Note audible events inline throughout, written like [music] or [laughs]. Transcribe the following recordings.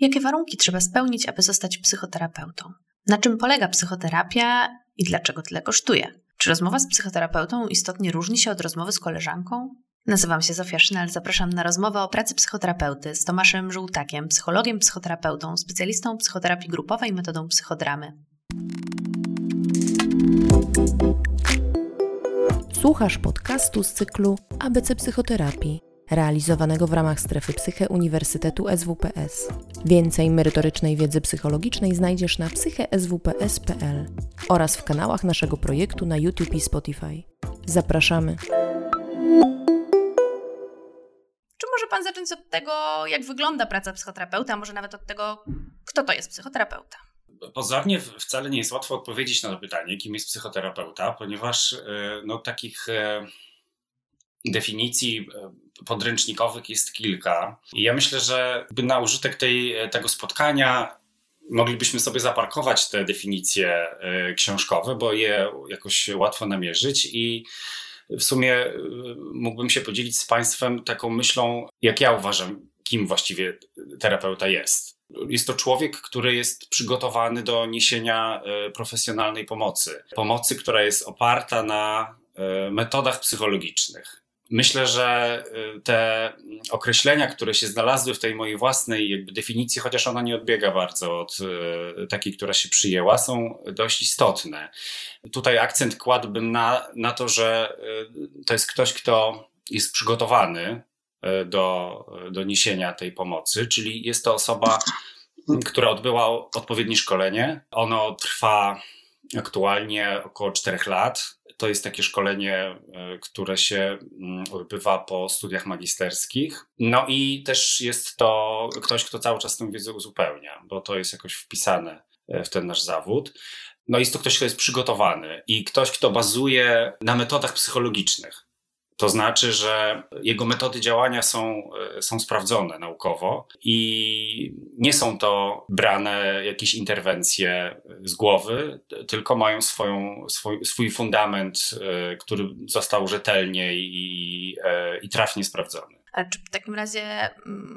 Jakie warunki trzeba spełnić, aby zostać psychoterapeutą? Na czym polega psychoterapia i dlaczego tyle kosztuje? Czy rozmowa z psychoterapeutą istotnie różni się od rozmowy z koleżanką? Nazywam się Zofia Sznel, zapraszam na rozmowę o pracy psychoterapeuty z Tomaszem Żółtakiem, psychologiem, psychoterapeutą, specjalistą psychoterapii grupowej metodą psychodramy. Słuchasz podcastu z cyklu ABC Psychoterapii realizowanego w ramach strefy Psyche Uniwersytetu SWPS. Więcej merytorycznej wiedzy psychologicznej znajdziesz na psycheswps.pl oraz w kanałach naszego projektu na YouTube i Spotify. Zapraszamy. Czy może Pan zacząć od tego, jak wygląda praca psychoterapeuta, a może nawet od tego, kto to jest psychoterapeuta? Pozornie wcale nie jest łatwo odpowiedzieć na to pytanie, kim jest psychoterapeuta, ponieważ e, no, takich e, definicji e, podręcznikowych jest kilka. I ja myślę, że na użytek tej, tego spotkania moglibyśmy sobie zaparkować te definicje e, książkowe, bo je jakoś łatwo namierzyć i w sumie e, mógłbym się podzielić z Państwem taką myślą, jak ja uważam, kim właściwie terapeuta jest. Jest to człowiek, który jest przygotowany do niesienia profesjonalnej pomocy. Pomocy, która jest oparta na metodach psychologicznych. Myślę, że y, te określenia, które się znalazły w tej mojej własnej jakby definicji, chociaż ona nie odbiega bardzo od y, takiej, która się przyjęła, są dość istotne. Tutaj akcent kładłbym na, na to, że y, to jest ktoś, kto jest przygotowany do, do niesienia tej pomocy, czyli jest to osoba, która odbyła odpowiednie szkolenie. Ono trwa aktualnie około 4 lat to jest takie szkolenie, e, które się mm, odbywa po studiach magisterskich. No i też jest to ktoś, kto cały czas tę wiedzę uzupełnia, bo to jest jakoś wpisane e, w ten nasz zawód. No jest to ktoś, kto jest przygotowany i ktoś, kto bazuje na metodach psychologicznych. To znaczy, że jego metody działania są, e, są sprawdzone naukowo i nie są to brane jakieś interwencje z głowy, tylko mają swoją, swój, swój fundament, e, który został rzetelnie i, e, i trafnie sprawdzony. Ale czy w takim razie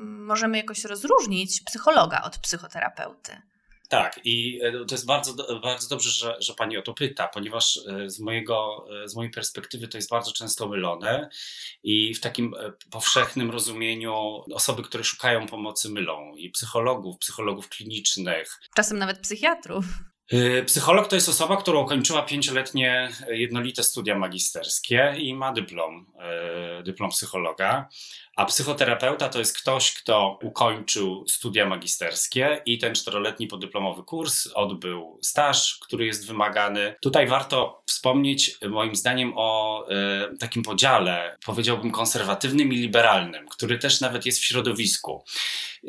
możemy jakoś rozróżnić psychologa od psychoterapeuty? Tak, i e, to jest bardzo, bardzo dobrze, że, że Pani o to pyta, ponieważ e, z, mojego, e, z mojej perspektywy to jest bardzo często mylone i w takim powszechnym rozumieniu osoby, które szukają pomocy, mylą i psychologów, psychologów klinicznych. Czasem nawet psychiatrów. Psycholog to jest osoba, która ukończyła pięcioletnie jednolite studia magisterskie i ma dyplom, dyplom psychologa. A psychoterapeuta to jest ktoś, kto ukończył studia magisterskie i ten czteroletni podyplomowy kurs odbył staż, który jest wymagany. Tutaj warto wspomnieć, moim zdaniem, o e, takim podziale, powiedziałbym, konserwatywnym i liberalnym, który też nawet jest w środowisku.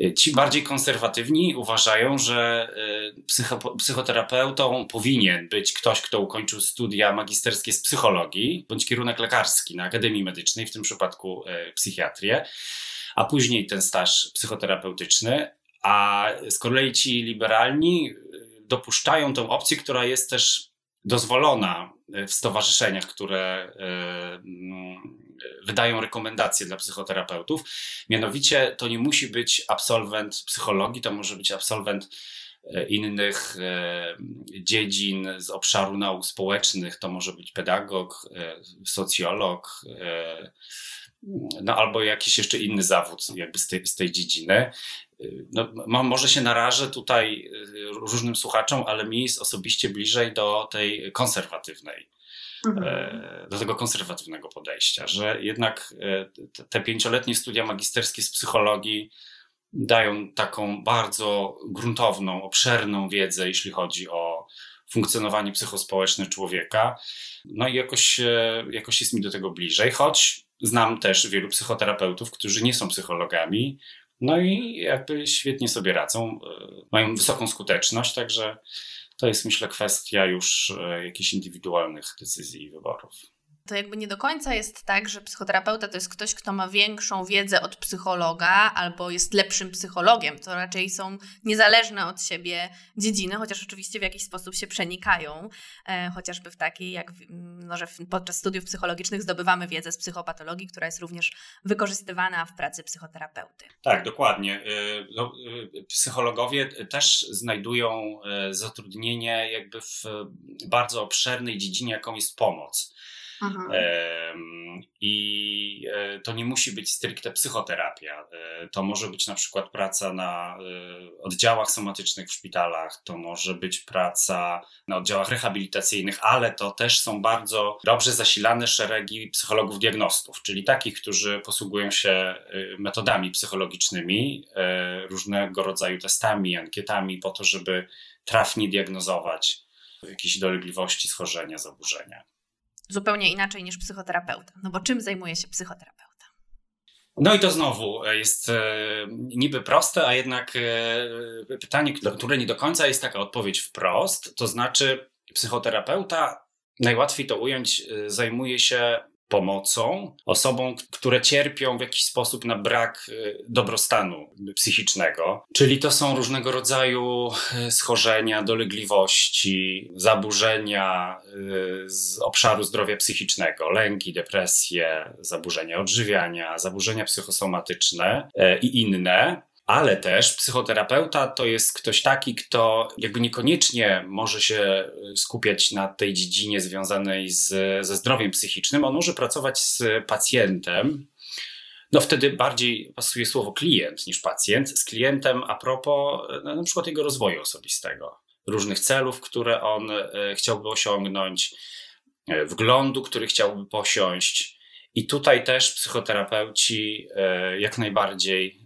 E, ci bardziej konserwatywni uważają, że e, psycho, psychoterapeutą powinien być ktoś, kto ukończył studia magisterskie z psychologii bądź kierunek lekarski na Akademii Medycznej, w tym przypadku e, a później ten staż psychoterapeutyczny. A z kolei ci liberalni y, dopuszczają tą opcję, która jest też dozwolona w stowarzyszeniach, które y, mm, wydają rekomendacje dla psychoterapeutów. Mianowicie to nie musi być absolwent psychologii, to może być absolwent y, innych dziedzin z obszaru nauk społecznych, to może być pedagog, socjolog, no albo jakiś jeszcze inny zawód jakby z tej, z tej dziedziny. No, może się narażę tutaj y, różnym słuchaczom, ale mi jest osobiście bliżej do tej konserwatywnej, mhm. E, do tego konserwatywnego podejścia, że jednak e, te pięcioletnie studia magisterskie z psychologii dają taką bardzo gruntowną, obszerną wiedzę, jeśli chodzi o funkcjonowanie psychospołeczne człowieka. No i jakoś, e, jakoś jest mi do tego bliżej, choć Znam też wielu psychoterapeutów, którzy nie są psychologami, no i jakby świetnie sobie radzą, e, mają wysoką skuteczność, także to jest myślę kwestia już e, jakichś indywidualnych decyzji i wyborów. To jakby nie do końca jest tak, że psychoterapeuta to jest ktoś, kto ma większą wiedzę od psychologa albo jest lepszym psychologiem. To raczej są niezależne od siebie dziedziny, chociaż oczywiście w jakiś sposób się przenikają, e, chociażby w takiej, jak no, że podczas studiów psychologicznych zdobywamy wiedzę z psychopatologii, która jest również wykorzystywana w pracy psychoterapeuty. Tak, dokładnie. Y, no, y, psychologowie też znajdują e, zatrudnienie jakby w bardzo obszernej dziedzinie, jaką jest pomoc. I e, to nie musi być stricte psychoterapia. E, to może być na przykład praca na e, oddziałach somatycznych w szpitalach, to może być praca na oddziałach rehabilitacyjnych, ale to też są bardzo dobrze zasilane szeregi psychologów diagnostów, czyli takich, którzy posługują się metodami psychologicznymi, różnego rodzaju testami, ankietami, po to, żeby trafnie diagnozować jakieś dolegliwości, schorzenia, zaburzenia zupełnie inaczej niż psychoterapeuta. No bo czym zajmuje się psychoterapeuta? No i to znowu jest e, niby proste, a jednak e, pytanie, które nie do końca jest taka odpowiedź wprost. To znaczy, psychoterapeuta, najłatwiej to ująć, e, zajmuje się pomocą osobom, które cierpią w jakiś sposób na brak e, dobrostanu psychicznego. Czyli to są różnego rodzaju e, schorzenia, dolegliwości, zaburzenia e, z obszaru zdrowia psychicznego, lęki, depresje, zaburzenia odżywiania, zaburzenia psychosomatyczne i inne. Ale też psychoterapeuta to jest ktoś taki, kto jakby niekoniecznie może się skupiać na tej dziedzinie związanej z, ze zdrowiem psychicznym. On może pracować z pacjentem, no wtedy bardziej pasuje słowo klient niż pacjent, z klientem a propos no, na przykład jego rozwoju osobistego, różnych celów, które on e, chciałby osiągnąć, wglądu, który chciałby posiąść. I tutaj też psychoterapeuci e, jak najbardziej,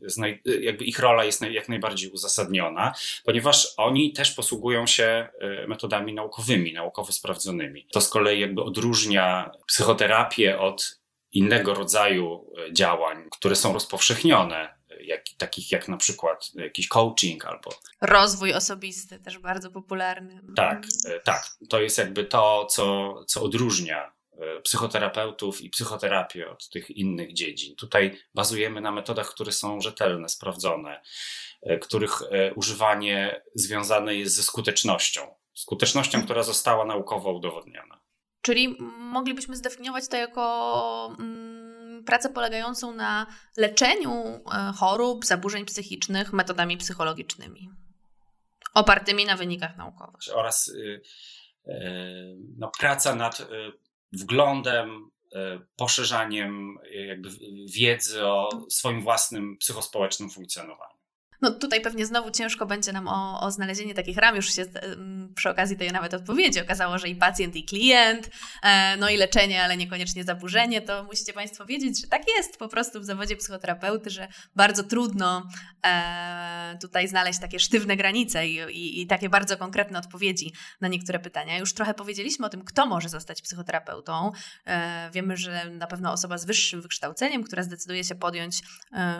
jakby ich rola jest jak najbardziej uzasadniona, ponieważ oni też posługują się e, metodami naukowymi, naukowo sprawdzonymi. To z kolei jakby odróżnia psychoterapię od innego rodzaju e, działań, które są rozpowszechnione, jak, takich jak na przykład jakiś coaching albo. Rozwój osobisty, też bardzo popularny. Tak, tak. To jest jakby to, co, co odróżnia E, psychoterapeutów i psychoterapię od tych innych dziedzin. Tutaj bazujemy na metodach, które są rzetelne, sprawdzone, e, których e, używanie związane jest ze skutecznością. Skutecznością, która została naukowo udowodniona. Czyli moglibyśmy zdefiniować to jako mm, pracę polegającą na leczeniu chorób, zaburzeń psychicznych metodami psychologicznymi, opartymi na wynikach naukowych. Oraz y, no, praca nad y, wglądem, e, poszerzaniem e, jakby wiedzy o swoim własnym psychospołecznym funkcjonowaniu. No tutaj pewnie znowu ciężko będzie nam o, o znalezienie takich ram. Już się przy okazji tej nawet odpowiedzi okazało, że i pacjent, i klient, e, no i leczenie, ale niekoniecznie zaburzenie, to musicie Państwo wiedzieć, że tak jest po prostu w zawodzie psychoterapeuty, że bardzo trudno e, tutaj znaleźć takie sztywne granice i, i, i, takie bardzo konkretne odpowiedzi na niektóre pytania. Już trochę powiedzieliśmy o tym, kto może zostać psychoterapeutą. E, wiemy, że na pewno osoba z wyższym wykształceniem, która zdecyduje się podjąć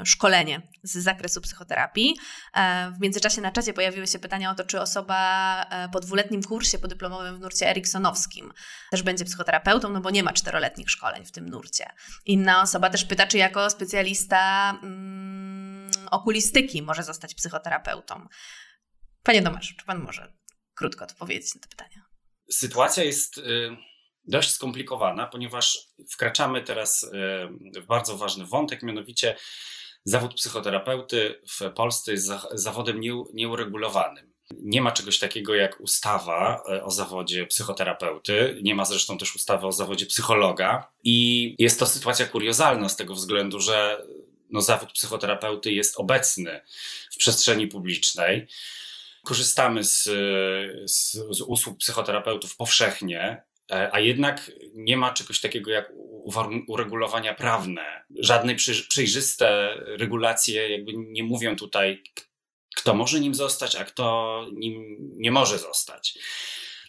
szkolenie z zakresu psychoterapii, E, w międzyczasie na czacie pojawiły się pytania o to, czy osoba e, po dwuletnim kursie podyplomowym w nurcie eriksonowskim też będzie psychoterapeutą, no bo nie ma czteroletnich szkoleń w tym nurcie. Inna osoba też pyta, czy jako specjalista mm, okulistyki może zostać psychoterapeutą. Panie Tomasz, czy pan może krótko odpowiedzieć na te pytania? Sytuacja jest y, dość skomplikowana, ponieważ wkraczamy teraz y, w bardzo ważny wątek, mianowicie zawód psychoterapeuty w Polsce jest zawodem nieuregulowanym. Nie ma czegoś takiego jak ustawa e, o zawodzie psychoterapeuty, nie ma zresztą też ustawy o zawodzie psychologa. I jest to sytuacja kuriozalna z tego względu, że no, zawód psychoterapeuty jest obecny w przestrzeni publicznej. Korzystamy z, z, z usług psychoterapeutów powszechnie, e, a jednak nie ma czegoś takiego jak uregulowania prawne. Żadne przejrzyste regulacje jakby nie mówią tutaj, kto może nim zostać, a kto nim nie może zostać.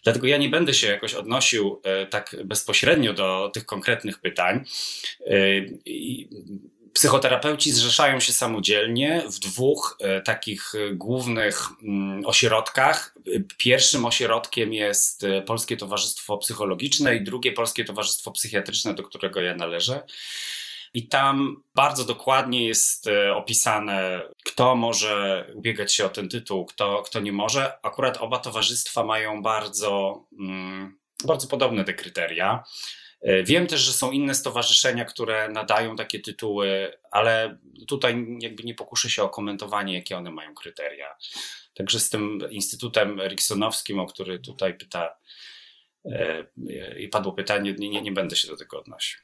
Dlatego ja nie będę się jakoś odnosił e, tak bezpośrednio do tych konkretnych pytań. Psychoterapeuci zrzeszają się samodzielnie w dwóch e, takich e, głównych mm, ośrodkach. Pierwszym ośrodkiem jest e, Polskie Towarzystwo Psychologiczne i drugie Polskie Towarzystwo Psychiatryczne, do którego ja należę. I tam bardzo dokładnie jest opisane, kto może ubiegać się o ten tytuł, kto, kto nie może. Akurat oba towarzystwa mają bardzo, mm, bardzo podobne te kryteria. E, wiem też, że są inne stowarzyszenia, które nadają takie tytuły, ale tutaj jakby nie pokuszę się o komentowanie, jakie one mają kryteria. Także z tym Instytutem Eriksonowskim, o który tutaj pyta, e, i padło pytanie, nie, nie będę się do tego odnosił.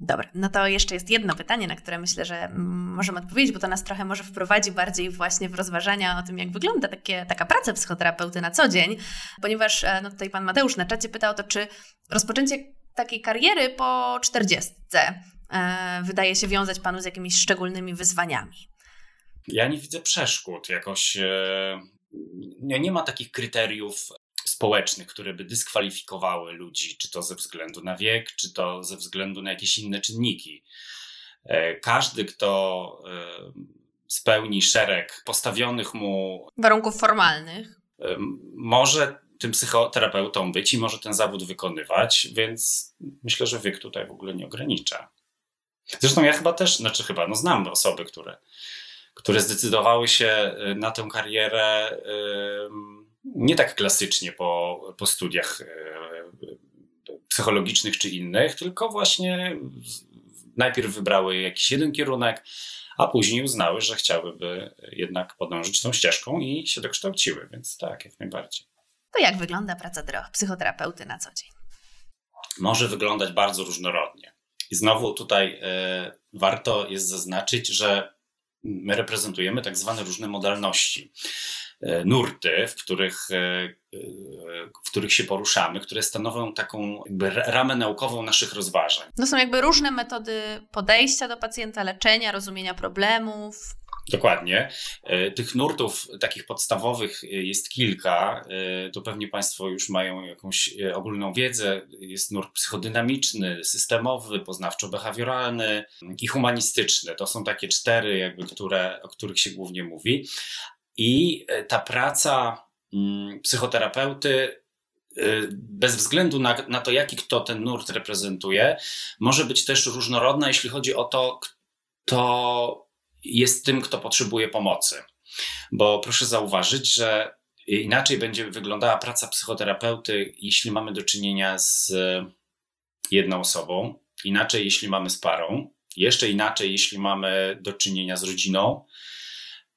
Dobra, no to jeszcze jest jedno pytanie, na które myślę, że możemy odpowiedzieć, bo to nas trochę może wprowadzi bardziej właśnie w rozważania o tym, jak wygląda takie, taka praca psychoterapeuty na co dzień, ponieważ e, no tutaj pan Mateusz na czacie pytał to, czy rozpoczęcie takiej kariery po czterdziestce e, wydaje się wiązać Panu z jakimiś szczególnymi wyzwaniami? Ja nie widzę przeszkód. Jakoś e, nie, nie ma takich kryteriów społecznych, które by dyskwalifikowały ludzi, czy to ze względu na wiek, czy to ze względu na jakieś inne czynniki. E, każdy, kto spełni szereg postawionych mu warunków formalnych, może tym psychoterapeutą być i może ten zawód wykonywać, więc myślę, że wiek tutaj w ogóle nie ogranicza. Zresztą ja chyba też, znaczy chyba, no znam osoby, które, które zdecydowały się y, na tę karierę nie tak klasycznie po, po studiach y, psychologicznych czy innych, tylko właśnie najpierw wybrały jakiś jeden kierunek, a później uznały, że chciałyby jednak podążyć tą ścieżką i się dokształciły, więc tak, jak najbardziej. To jak wygląda praca psychoterapeuty na co dzień? Może wyglądać bardzo różnorodnie. I znowu tutaj y, warto jest zaznaczyć, że my reprezentujemy tak zwane różne modalności. E, nurty, w których, e, w których się poruszamy, które stanowią taką jakby ramę naukową naszych rozważań. To są jakby różne metody podejścia do pacjenta, leczenia, rozumienia problemów. Dokładnie. E, tych nurtów takich podstawowych jest kilka. To pewnie Państwo już mają jakąś ogólną wiedzę. Jest nurt psychodynamiczny, systemowy, poznawczo-behawioralny i humanistyczny. To są takie cztery, jakby, które, o których się głównie mówi. I e, ta praca mm, psychoterapeuty, e, bez względu na, na to, jaki kto ten nurt reprezentuje, może być też różnorodna, jeśli chodzi o to, kto jest tym, kto potrzebuje pomocy. Bo proszę zauważyć, że inaczej będzie wyglądała praca psychoterapeuty, jeśli mamy do czynienia z jedną osobą, inaczej, jeśli mamy z parą, jeszcze inaczej, jeśli mamy do czynienia z rodziną,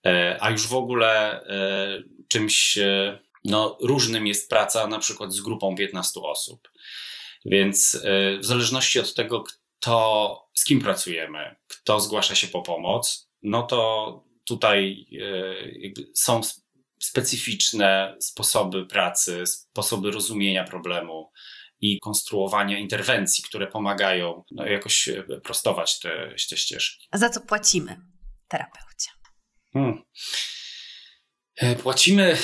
E, a już w ogóle e, czymś e, no, różnym jest praca na przykład z grupą 15 osób. Więc w zależności od tego, kto, z kim pracujemy, kto zgłasza się po pomoc, no to tutaj są specyficzne sposoby pracy, sposoby rozumienia problemu i konstruowania interwencji, które pomagają no, jakoś prostować te, te ścieżki. A za co płacimy terapeucie? Hmm. E, płacimy,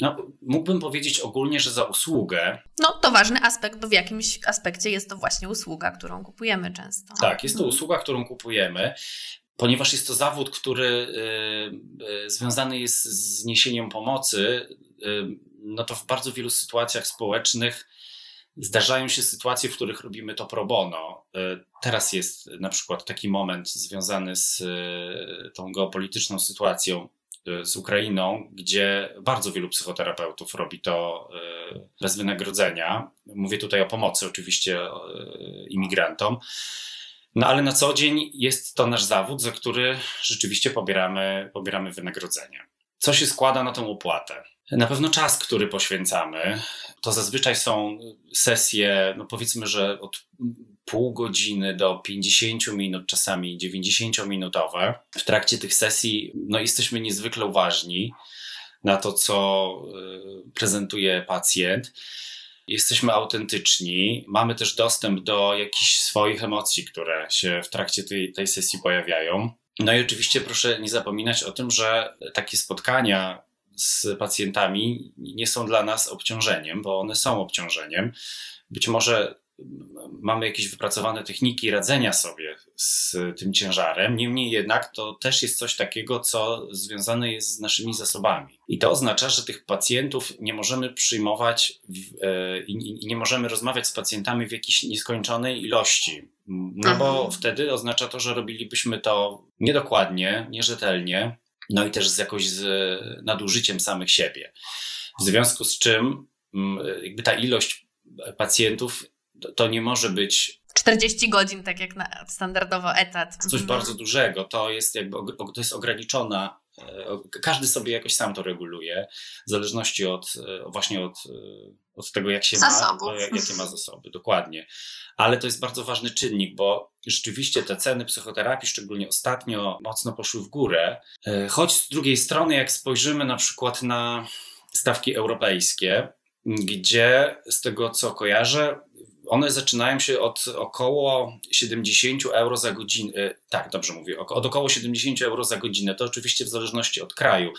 no, mógłbym powiedzieć ogólnie, że za usługę. No, to ważny aspekt, bo w jakimś aspekcie jest to właśnie usługa, którą kupujemy często. Tak, jest to usługa, którą kupujemy, ponieważ jest to zawód, który y, y, związany jest z niesieniem pomocy. Y, no to w bardzo wielu sytuacjach społecznych Zdarzają się sytuacje, w których robimy to pro bono. Teraz jest na przykład taki moment związany z tą geopolityczną sytuacją z Ukrainą, gdzie bardzo wielu psychoterapeutów robi to bez wynagrodzenia. Mówię tutaj o pomocy oczywiście imigrantom. No ale na co dzień jest to nasz zawód, za który rzeczywiście pobieramy, pobieramy wynagrodzenie. Co się składa na tę opłatę? Na pewno czas, który poświęcamy. To zazwyczaj są sesje, no powiedzmy, że od pół godziny do 50 minut, czasami 90-minutowe. W trakcie tych sesji no, jesteśmy niezwykle uważni na to, co y, prezentuje pacjent. Jesteśmy autentyczni, mamy też dostęp do jakichś swoich emocji, które się w trakcie tej, tej sesji pojawiają. No i oczywiście proszę nie zapominać o tym, że takie spotkania z pacjentami nie są dla nas obciążeniem, bo one są obciążeniem. Być może mamy jakieś wypracowane techniki radzenia sobie z tym ciężarem. Niemniej jednak to też jest coś takiego, co związane jest z naszymi zasobami. I to oznacza, że tych pacjentów nie możemy przyjmować e, i nie możemy rozmawiać z pacjentami w jakiejś nieskończonej ilości. No bo mhm. wtedy oznacza to, że robilibyśmy to niedokładnie, nierzetelnie, no i też z jakoś z nadużyciem samych siebie. W związku z czym jakby ta ilość pacjentów to nie może być 40 godzin, tak jak na standardowo etat. Coś mhm. bardzo dużego. To jest jakby to jest ograniczona. E, każdy sobie jakoś sam to reguluje, w zależności od e, właśnie od, e, od tego, jak się Zasobów. ma, jakie ma zasoby. Dokładnie. Ale to jest bardzo ważny czynnik, bo rzeczywiście te ceny psychoterapii, szczególnie ostatnio, mocno poszły w górę. Choć z drugiej strony, jak spojrzymy na przykład na stawki europejskie, gdzie z tego co kojarzę, one zaczynają się od około 70 euro za godzinę. E, tak, dobrze mówię, od około 70 euro za godzinę. To oczywiście w zależności od kraju,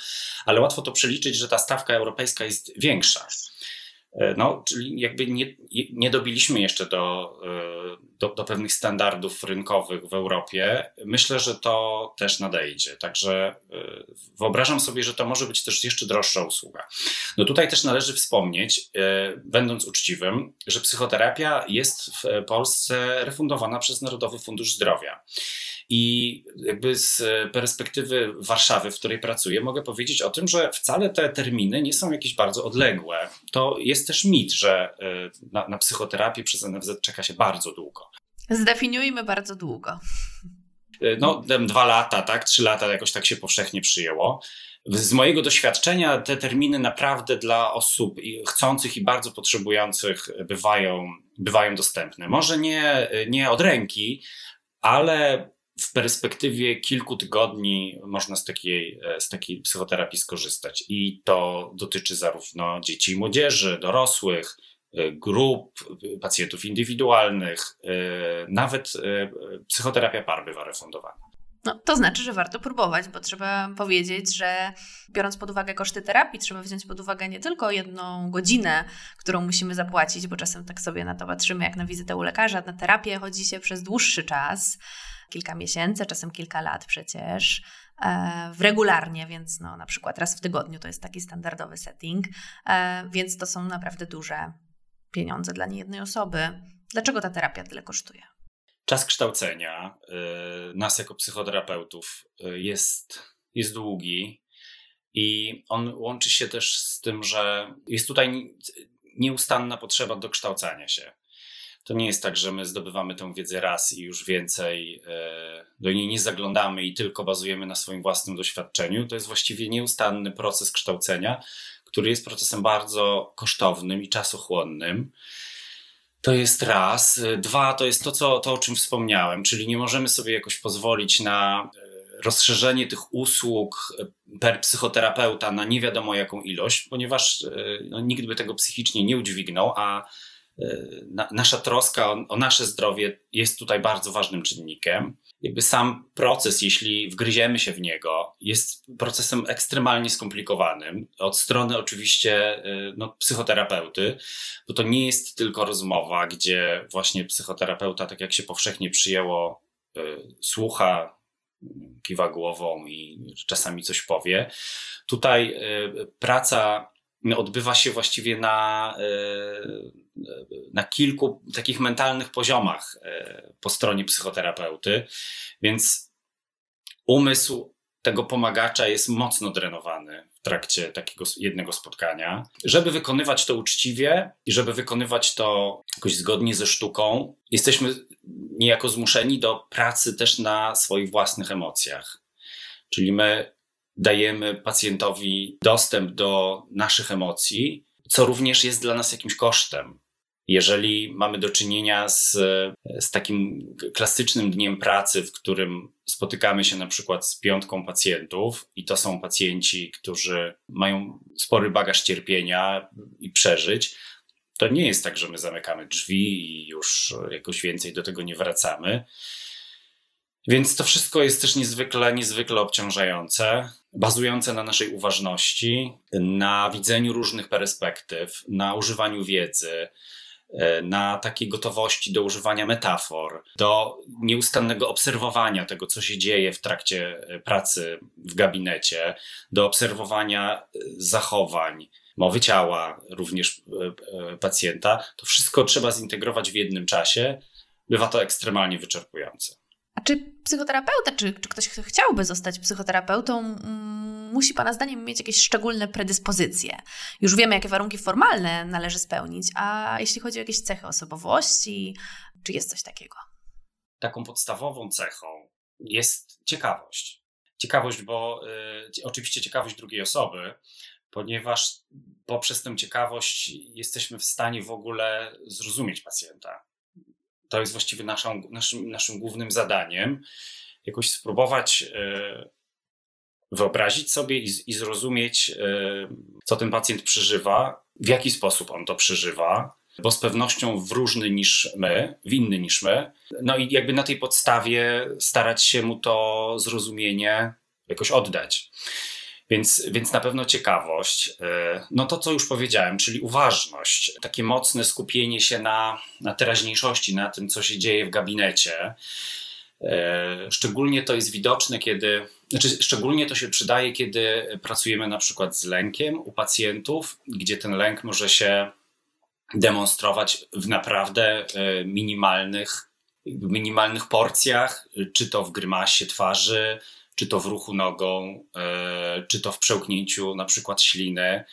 ale łatwo to przeliczyć, że ta stawka europejska jest większa. E, no, czyli jakby nie, nie dobiliśmy jeszcze do, e, do, do, pewnych standardów rynkowych w Europie. Myślę, że to też nadejdzie. Także e, wyobrażam sobie, że to może być też jeszcze droższa usługa. No tutaj też należy wspomnieć, będąc uczciwym, że psychoterapia jest w Polsce refundowana przez Narodowy Fundusz Zdrowia. I jakby z perspektywy Warszawy, w której pracuję, mogę powiedzieć o tym, że wcale te terminy nie są jakieś bardzo odległe. To jest też mit, że y, na, na psychoterapię przez NFZ czeka się bardzo długo. Zdefiniujmy bardzo długo. Y, no, dwa lata, tak? Trzy lata jakoś tak się powszechnie przyjęło. Z mojego doświadczenia te terminy naprawdę dla osób chcących i bardzo potrzebujących bywają, bywają dostępne. Może nie, nie od ręki, ale w perspektywie kilku tygodni można z takiej, e, z takiej psychoterapii skorzystać. I to dotyczy zarówno dzieci i młodzieży, dorosłych, e, grup, pacjentów indywidualnych, e, nawet psychoterapia par bywa refundowana. No, to znaczy, że warto próbować, bo trzeba powiedzieć, że biorąc pod uwagę koszty terapii, trzeba wziąć pod uwagę nie tylko jedną godzinę, którą musimy zapłacić, bo czasem tak sobie na to patrzymy jak na wizytę u lekarza, na terapię chodzi się przez dłuższy czas kilka miesięcy, czasem kilka lat przecież, e, regularnie, więc no, na przykład raz w tygodniu to jest taki standardowy setting, e, więc to są naprawdę duże pieniądze dla niejednej osoby. Dlaczego ta terapia tyle kosztuje? Czas kształcenia e, nas jako psychoterapeutów jest, jest długi i on łączy się też z tym, że jest tutaj nieustanna potrzeba dokształcania się. To nie jest tak, że my zdobywamy tę wiedzę raz i już więcej e, do niej nie zaglądamy i tylko bazujemy na swoim własnym doświadczeniu. To jest właściwie nieustanny proces kształcenia, który jest procesem bardzo kosztownym i czasochłonnym. To jest raz. Dwa, to jest to, co, to, o czym wspomniałem, czyli nie możemy sobie jakoś pozwolić na e, rozszerzenie tych usług per psychoterapeuta na nie wiadomo jaką ilość, ponieważ e, no, nikt by tego psychicznie nie udźwignął, a nasza troska o, o, nasze zdrowie jest tutaj bardzo ważnym czynnikiem. Jakby sam proces, jeśli wgryziemy się w niego, jest procesem ekstremalnie skomplikowanym. Od strony oczywiście y, no, psychoterapeuty, bo to nie jest tylko rozmowa, gdzie właśnie psychoterapeuta, tak jak się powszechnie przyjęło, y, słucha, kiwa głową i czasami coś powie. Tutaj praca odbywa się właściwie na, e, na kilku takich mentalnych poziomach e, po stronie psychoterapeuty, więc umysł tego pomagacza jest mocno drenowany w trakcie takiego jednego spotkania. Żeby wykonywać to uczciwie i żeby wykonywać to jakoś zgodnie ze sztuką, jesteśmy niejako zmuszeni do pracy też na swoich własnych emocjach. Czyli my dajemy pacjentowi dostęp do naszych emocji, co również jest dla nas jakimś kosztem. Jeżeli mamy do czynienia z, z takim klasycznym dniem pracy, w którym spotykamy się na przykład z piątką pacjentów, i to są pacjenci, którzy mają spory bagaż cierpienia i przeżyć, to nie jest tak, że my zamykamy drzwi i już jakoś więcej do tego nie wracamy. Więc to wszystko jest też niezwykle, niezwykle obciążające, bazujące na naszej uważności, na widzeniu różnych perspektyw, na używaniu wiedzy, e, na takiej gotowości do używania metafor, do nieustannego obserwowania tego, co się dzieje w trakcie e, pracy w gabinecie, do obserwowania zachowań, mowy ciała również pacjenta, to wszystko trzeba zintegrować w jednym czasie. Bywa to ekstremalnie wyczerpujące. Czy psychoterapeuta, czy, czy ktoś, kto chciałby zostać psychoterapeutą, musi Pana zdaniem mieć jakieś szczególne predyspozycje? Już wiemy, jakie warunki formalne należy spełnić, a jeśli chodzi o jakieś cechy osobowości, czy jest coś takiego? Taką podstawową cechą jest ciekawość. Ciekawość, bo y, oczywiście ciekawość drugiej osoby, ponieważ poprzez tę ciekawość jesteśmy w stanie w ogóle zrozumieć pacjenta to jest właściwie naszą, naszym, naszym głównym zadaniem, jakoś spróbować e, wyobrazić sobie i, i zrozumieć, e, co ten pacjent przeżywa, w jaki sposób on to przeżywa, bo z pewnością w różny niż my, w inny niż my. No i jakby na tej podstawie starać się mu to zrozumienie jakoś oddać. Więc, więc na pewno ciekawość. E, no to, co już powiedziałem, czyli uważność, takie mocne skupienie się na, na teraźniejszości, na tym, co się dzieje w gabinecie. E, szczególnie to jest widoczne, kiedy, znaczy szczególnie to się przydaje, kiedy pracujemy na przykład z lękiem u pacjentów, gdzie ten lęk może się demonstrować w naprawdę e, minimalnych, minimalnych porcjach, czy to w grymasie twarzy, czy to w ruchu nogą, e, czy to w przełknięciu na przykład śliny.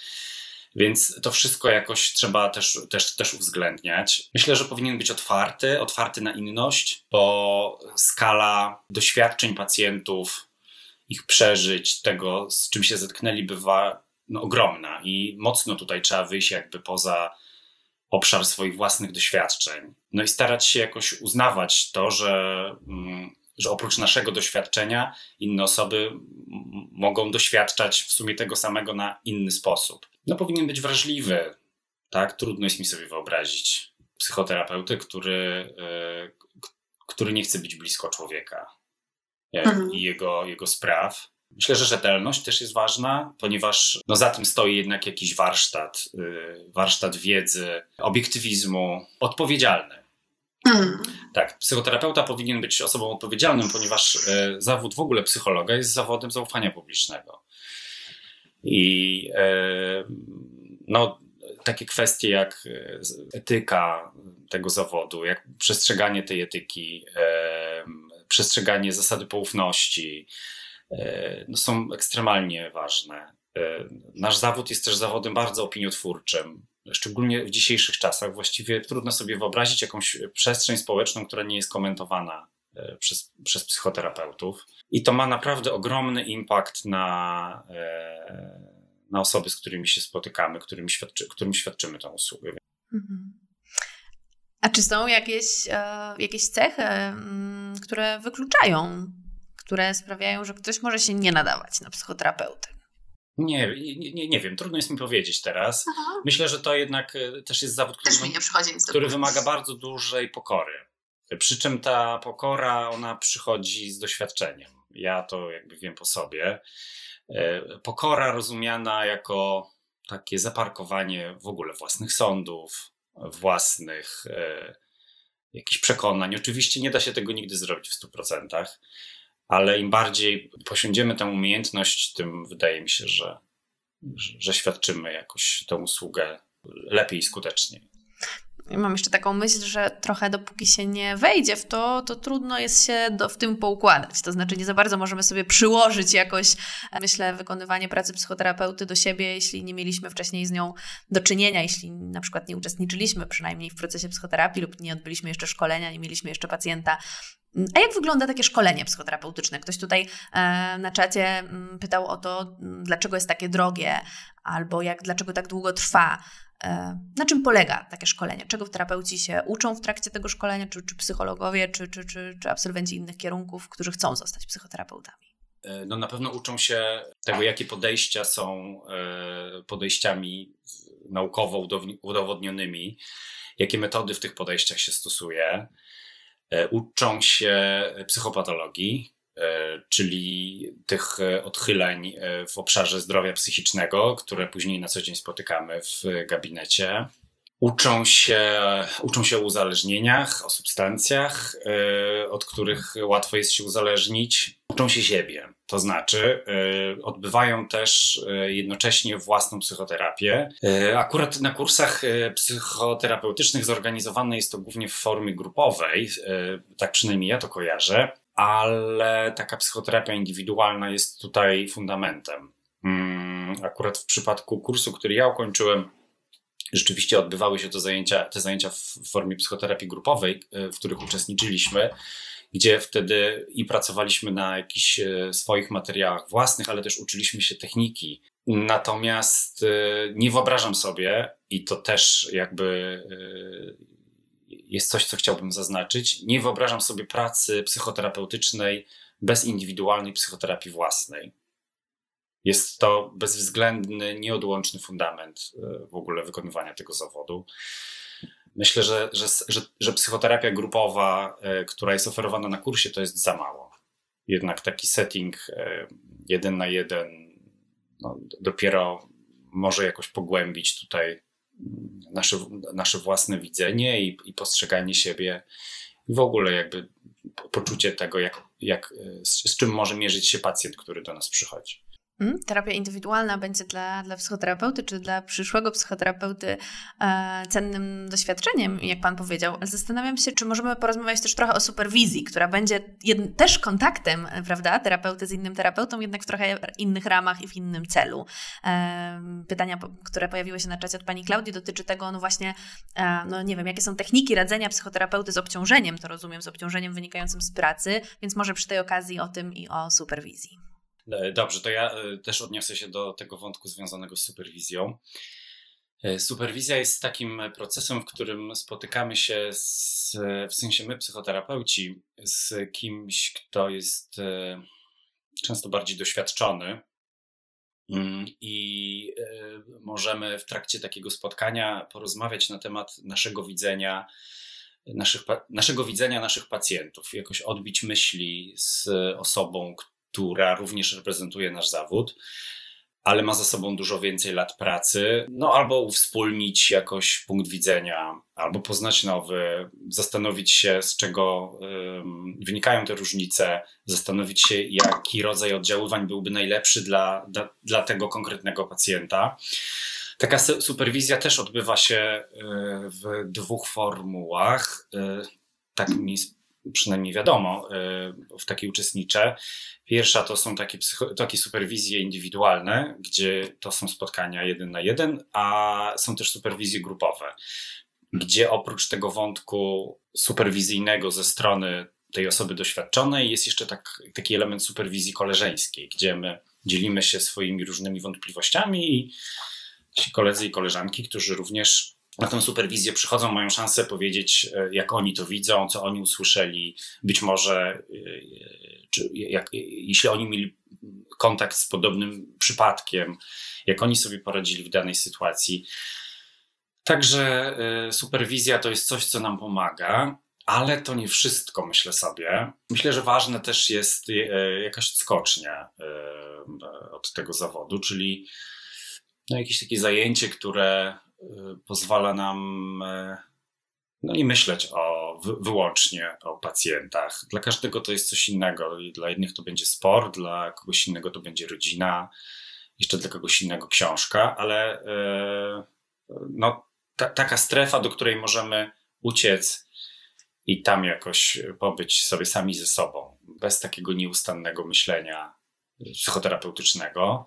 Więc to wszystko jakoś trzeba też, też, też uwzględniać. Myślę, że powinien być otwarty, otwarty na inność, bo skala doświadczeń pacjentów, ich przeżyć, tego, z czym się zetknęli, bywa no, ogromna i mocno tutaj trzeba wyjść jakby poza obszar swoich własnych doświadczeń. No i starać się jakoś uznawać to, że mm, że oprócz naszego doświadczenia inne osoby mogą doświadczać w sumie tego samego na inny sposób. No powinien być wrażliwy, tak? Trudno jest mi sobie wyobrazić psychoterapeuty, który, yy, który nie chce być blisko człowieka e, mhm. i jego, jego spraw. Myślę, że rzetelność też jest ważna, ponieważ no, za tym stoi jednak jakiś warsztat, yy, warsztat wiedzy, obiektywizmu, odpowiedzialny. Mm. Tak, psychoterapeuta powinien być osobą odpowiedzialną, ponieważ e, zawód w ogóle psychologa jest zawodem zaufania publicznego. I e, no, takie kwestie jak e, etyka tego zawodu, jak przestrzeganie tej etyki, przestrzeganie zasady poufności, no, są ekstremalnie ważne. Nasz zawód jest też zawodem bardzo opiniotwórczym szczególnie w dzisiejszych czasach, właściwie trudno sobie wyobrazić jakąś przestrzeń społeczną, która nie jest komentowana e, przez, przez psychoterapeutów. I to ma naprawdę ogromny impact na, e, na osoby, z którymi się spotykamy, którym, świadczy, którym świadczymy tę usługę. Mhm. A czy są jakieś, e, jakieś cechy, które wykluczają, które sprawiają, że ktoś może się nie nadawać na psychoterapeutę? Nie, nie, nie wiem, trudno jest mi powiedzieć teraz. Aha. Myślę, że to jednak e, też jest zawód, który, który wymaga bardzo dużej pokory. Przy czym ta pokora, ona przychodzi z doświadczeniem. Ja to jakby wiem po sobie. E, pokora rozumiana jako takie zaparkowanie w ogóle własnych sądów, własnych e, jakichś przekonań. Oczywiście nie da się tego nigdy zrobić w 100%, ale im bardziej posiądziemy tę umiejętność, tym wydaje mi się, że, że, świadczymy jakoś tę usługę lepiej i skuteczniej. Mam jeszcze taką myśl, że trochę dopóki się nie wejdzie w to, to trudno jest się do, w tym poukładać. To znaczy nie za bardzo możemy sobie przyłożyć jakoś, myślę, wykonywanie pracy psychoterapeuty do siebie, jeśli nie mieliśmy wcześniej z nią do czynienia, jeśli na przykład nie uczestniczyliśmy przynajmniej w procesie psychoterapii lub nie odbyliśmy jeszcze szkolenia, nie mieliśmy jeszcze pacjenta a jak wygląda takie szkolenie psychoterapeutyczne? Ktoś tutaj e, na czacie mm, pytał o to, mm, dlaczego jest takie drogie, albo jak, dlaczego tak długo trwa. E, na czym polega takie szkolenie? Czego terapeuci się uczą w trakcie tego szkolenia, czy, czy psychologowie, czy, czy, czy, czy absolwenci innych kierunków, którzy chcą zostać psychoterapeutami? E, no na pewno uczą się tego, jakie podejścia są podejściami naukowo udowodnionymi, jakie metody w tych podejściach się stosuje E, uczą się psychopatologii, e, czyli tych e, odchyleń w obszarze zdrowia psychicznego, które później na co dzień spotykamy w gabinecie. Uczą się, uczą się o uzależnieniach, o substancjach, od których łatwo jest się uzależnić. Uczą się siebie, to znaczy odbywają też jednocześnie własną psychoterapię. Akurat na kursach psychoterapeutycznych zorganizowane jest to głównie w formie grupowej, tak przynajmniej ja to kojarzę, ale taka psychoterapia indywidualna jest tutaj fundamentem. Mm, akurat w przypadku kursu, który ja ukończyłem, rzeczywiście odbywały się to zajęcia, te zajęcia w formie psychoterapii grupowej, e, w których uczestniczyliśmy, gdzie wtedy i pracowaliśmy na jakichś e, swoich materiałach własnych, ale też uczyliśmy się techniki. Natomiast e, nie wyobrażam sobie, i to też jakby jest coś, co chciałbym zaznaczyć, nie wyobrażam sobie pracy psychoterapeutycznej bez indywidualnej psychoterapii własnej. Jest to bezwzględny, nieodłączny fundament e, w ogóle wykonywania tego zawodu. Myślę, że, że, że, że psychoterapia grupowa, e, która jest oferowana na kursie, to jest za mało. Jednak taki setting e, jeden na jeden no, dopiero może jakoś pogłębić tutaj nasze, nasze własne widzenie i, i postrzeganie siebie i w ogóle jakby poczucie tego, jak, jak, z, z czym może mierzyć się pacjent, który do nas przychodzi. Hmm? Terapia indywidualna będzie dla, dla psychoterapeuty czy dla przyszłego psychoterapeuty e, cennym doświadczeniem, jak Pan powiedział. Ale zastanawiam się, czy możemy porozmawiać też trochę o superwizji, która będzie jed, też kontaktem, prawda, terapeuty z innym terapeutą, jednak w trochę innych ramach i w innym celu. E, pytania, które pojawiły się na czacie od Pani Klaudii, dotyczy tego, no właśnie, e, no nie wiem, jakie są techniki radzenia psychoterapeuty z obciążeniem, to rozumiem, z obciążeniem wynikającym z pracy, więc może przy tej okazji o tym i o superwizji. E, dobrze, to ja e, też odniosę się do tego wątku związanego z superwizją. E, superwizja jest takim procesem, w którym spotykamy się z, w sensie my, psychoterapeuci, z kimś, kto jest często bardziej doświadczony. Mm, I możemy w trakcie takiego spotkania porozmawiać na temat naszego widzenia, naszych, naszego widzenia naszych pacjentów, jakoś odbić myśli z osobą, która również reprezentuje nasz zawód, ale ma za sobą dużo więcej lat pracy, no albo uwspólnić jakoś punkt widzenia, albo poznać nowy, zastanowić się, z czego um, wynikają te różnice, zastanowić się, jaki rodzaj oddziaływań byłby najlepszy dla, dla, dla tego konkretnego pacjenta. Taka superwizja też odbywa się e, w dwóch formułach. E, tak mi przynajmniej wiadomo, w takiej uczestniczę. Pierwsza to są takie, psycho, takie superwizje indywidualne, gdzie to są spotkania jeden na jeden, a są też superwizje grupowe, gdzie oprócz tego wątku superwizyjnego ze strony tej osoby doświadczonej jest jeszcze tak, taki element superwizji koleżeńskiej, gdzie my dzielimy się swoimi różnymi wątpliwościami i ci koledzy i koleżanki, którzy również na tę superwizję przychodzą, mają szansę powiedzieć, e, jak oni to widzą, co oni usłyszeli, być może e, czy jak, jeśli oni mieli kontakt z podobnym przypadkiem, jak oni sobie poradzili w danej sytuacji. Także e, superwizja to jest coś, co nam pomaga, ale to nie wszystko, myślę sobie. Myślę, że ważne też jest jakaś skocznia od tego zawodu, czyli no, jakieś takie zajęcie, które pozwala nam e, no nie myśleć o, wyłącznie o pacjentach. Dla każdego to jest coś innego. Dla jednych to będzie sport, dla kogoś innego to będzie rodzina, jeszcze dla kogoś innego książka, ale e, no, ta, taka strefa, do której możemy uciec i tam jakoś pobyć sobie sami ze sobą, bez takiego nieustannego myślenia psychoterapeutycznego,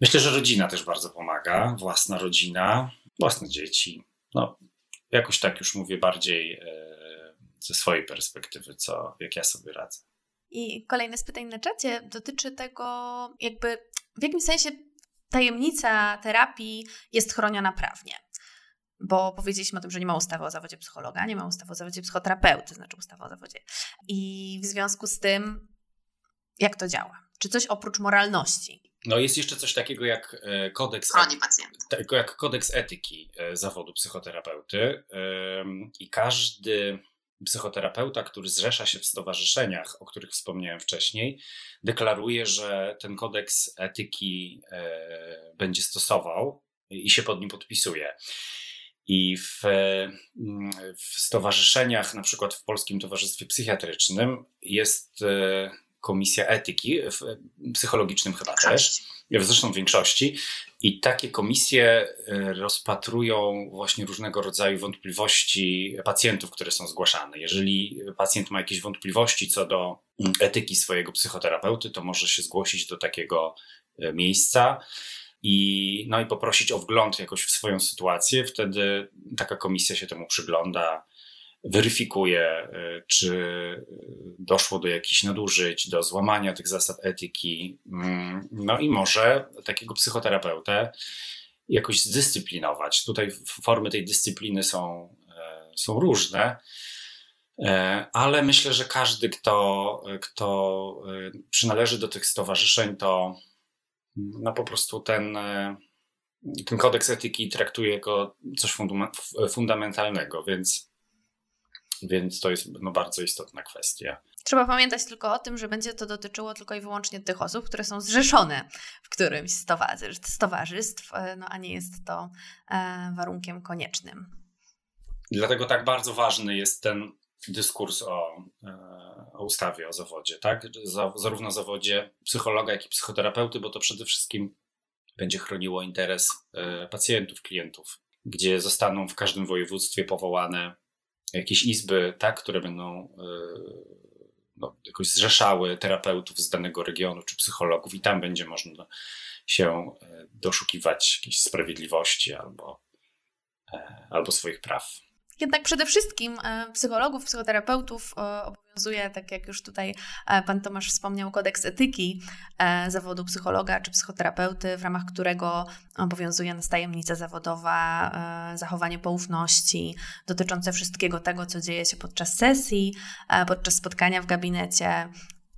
Myślę, że rodzina też bardzo pomaga, własna rodzina, własne dzieci. No, jakoś tak już mówię bardziej e, ze swojej perspektywy, co, jak ja sobie radzę. I kolejne z pytań na czacie dotyczy tego, jakby w jakim sensie tajemnica terapii jest chroniona prawnie. Bo powiedzieliśmy o tym, że nie ma ustawy o zawodzie psychologa, nie ma ustawy o zawodzie psychoterapeuty, znaczy ustawy o zawodzie. I w związku z tym, jak to działa? Czy coś oprócz moralności no jest jeszcze coś takiego jak e, kodeks, pacjenta. jak kodeks etyki e, zawodu psychoterapeuty i każdy psychoterapeuta, który zrzesza się w stowarzyszeniach, o których wspomniałem wcześniej, deklaruje, że ten kodeks etyki e, będzie stosował i się pod nim podpisuje. I w, w stowarzyszeniach, na przykład w Polskim Towarzystwie Psychiatrycznym, jest komisja etyki, w psychologicznym chyba też, zresztą w większości. I takie komisje rozpatrują właśnie różnego rodzaju wątpliwości pacjentów, które są zgłaszane. Jeżeli pacjent ma jakieś wątpliwości co do etyki swojego psychoterapeuty, to może się zgłosić do takiego miejsca i, no i poprosić o wgląd jakoś w swoją sytuację. Wtedy taka komisja się temu przygląda, weryfikuje, y, czy doszło do jakichś nadużyć, do złamania tych zasad etyki. Mm, no i może takiego psychoterapeutę jakoś zdyscyplinować. Tutaj formy tej dyscypliny są, e, są różne. E, ale myślę, że każdy, kto, kto e, przynależy do tych stowarzyszeń, to no po prostu ten, e, ten kodeks etyki traktuje jako coś fundamentalnego, więc, więc to jest no, bardzo istotna kwestia. Trzeba pamiętać tylko o tym, że będzie to dotyczyło tylko i wyłącznie tych osób, które są zrzeszone w którymś z towarzystw, e, no, a nie jest to e, warunkiem koniecznym. Dlatego tak bardzo ważny jest ten dyskurs o, e, o ustawie o zawodzie, tak? Zarówno zawodzie psychologa, jak i psychoterapeuty, bo to przede wszystkim będzie chroniło interes pacjentów, klientów, gdzie zostaną w każdym województwie powołane jakieś izby, tak, które będą e, no, jakoś zrzeszały terapeutów z danego regionu czy psychologów, i tam będzie można się doszukiwać jakiejś sprawiedliwości albo, albo swoich praw. Jednak przede wszystkim e, psychologów, psychoterapeutów e, obowiązuje, tak jak już tutaj e, pan Tomasz wspomniał, kodeks etyki zawodu psychologa czy psychoterapeuty, w ramach którego obowiązuje nas tajemnica zawodowa, zachowanie poufności dotyczące wszystkiego tego, co dzieje się podczas sesji, podczas spotkania w gabinecie,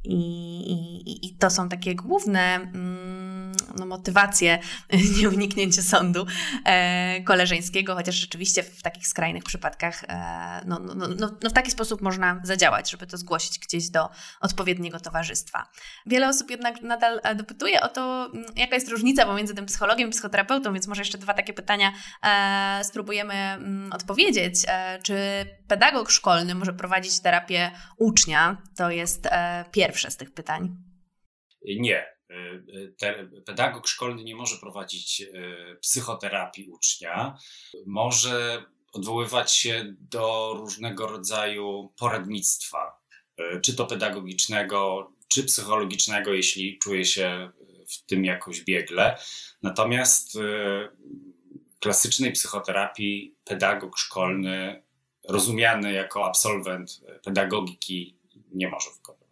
i, i, I, to są takie główne mm, no, motywacje [laughs] nieuniknięcia sądu e, koleżeńskiego, chociaż rzeczywiście w takich skrajnych przypadkach e, no, no, no, no, w taki sposób można zadziałać, żeby to zgłosić gdzieś do odpowiedniego towarzystwa. Wiele osób jednak nadal e, dopytuje o to, mm, jaka jest różnica pomiędzy tym psychologiem i psychoterapeutą, więc może jeszcze dwa takie pytania e, spróbujemy mm, odpowiedzieć. E, czy pedagog szkolny może prowadzić terapię ucznia? To jest e, pierwsze pierwsze z tych pytań. Nie. E, pedagog szkolny nie może prowadzić e, psychoterapii ucznia. Może odwoływać się do różnego rodzaju poradnictwa, e, czy to pedagogicznego, czy psychologicznego, jeśli czuje się w tym jakoś biegle. Natomiast klasycznej psychoterapii pedagog szkolny, rozumiany jako absolwent pedagogiki, nie może wykonać.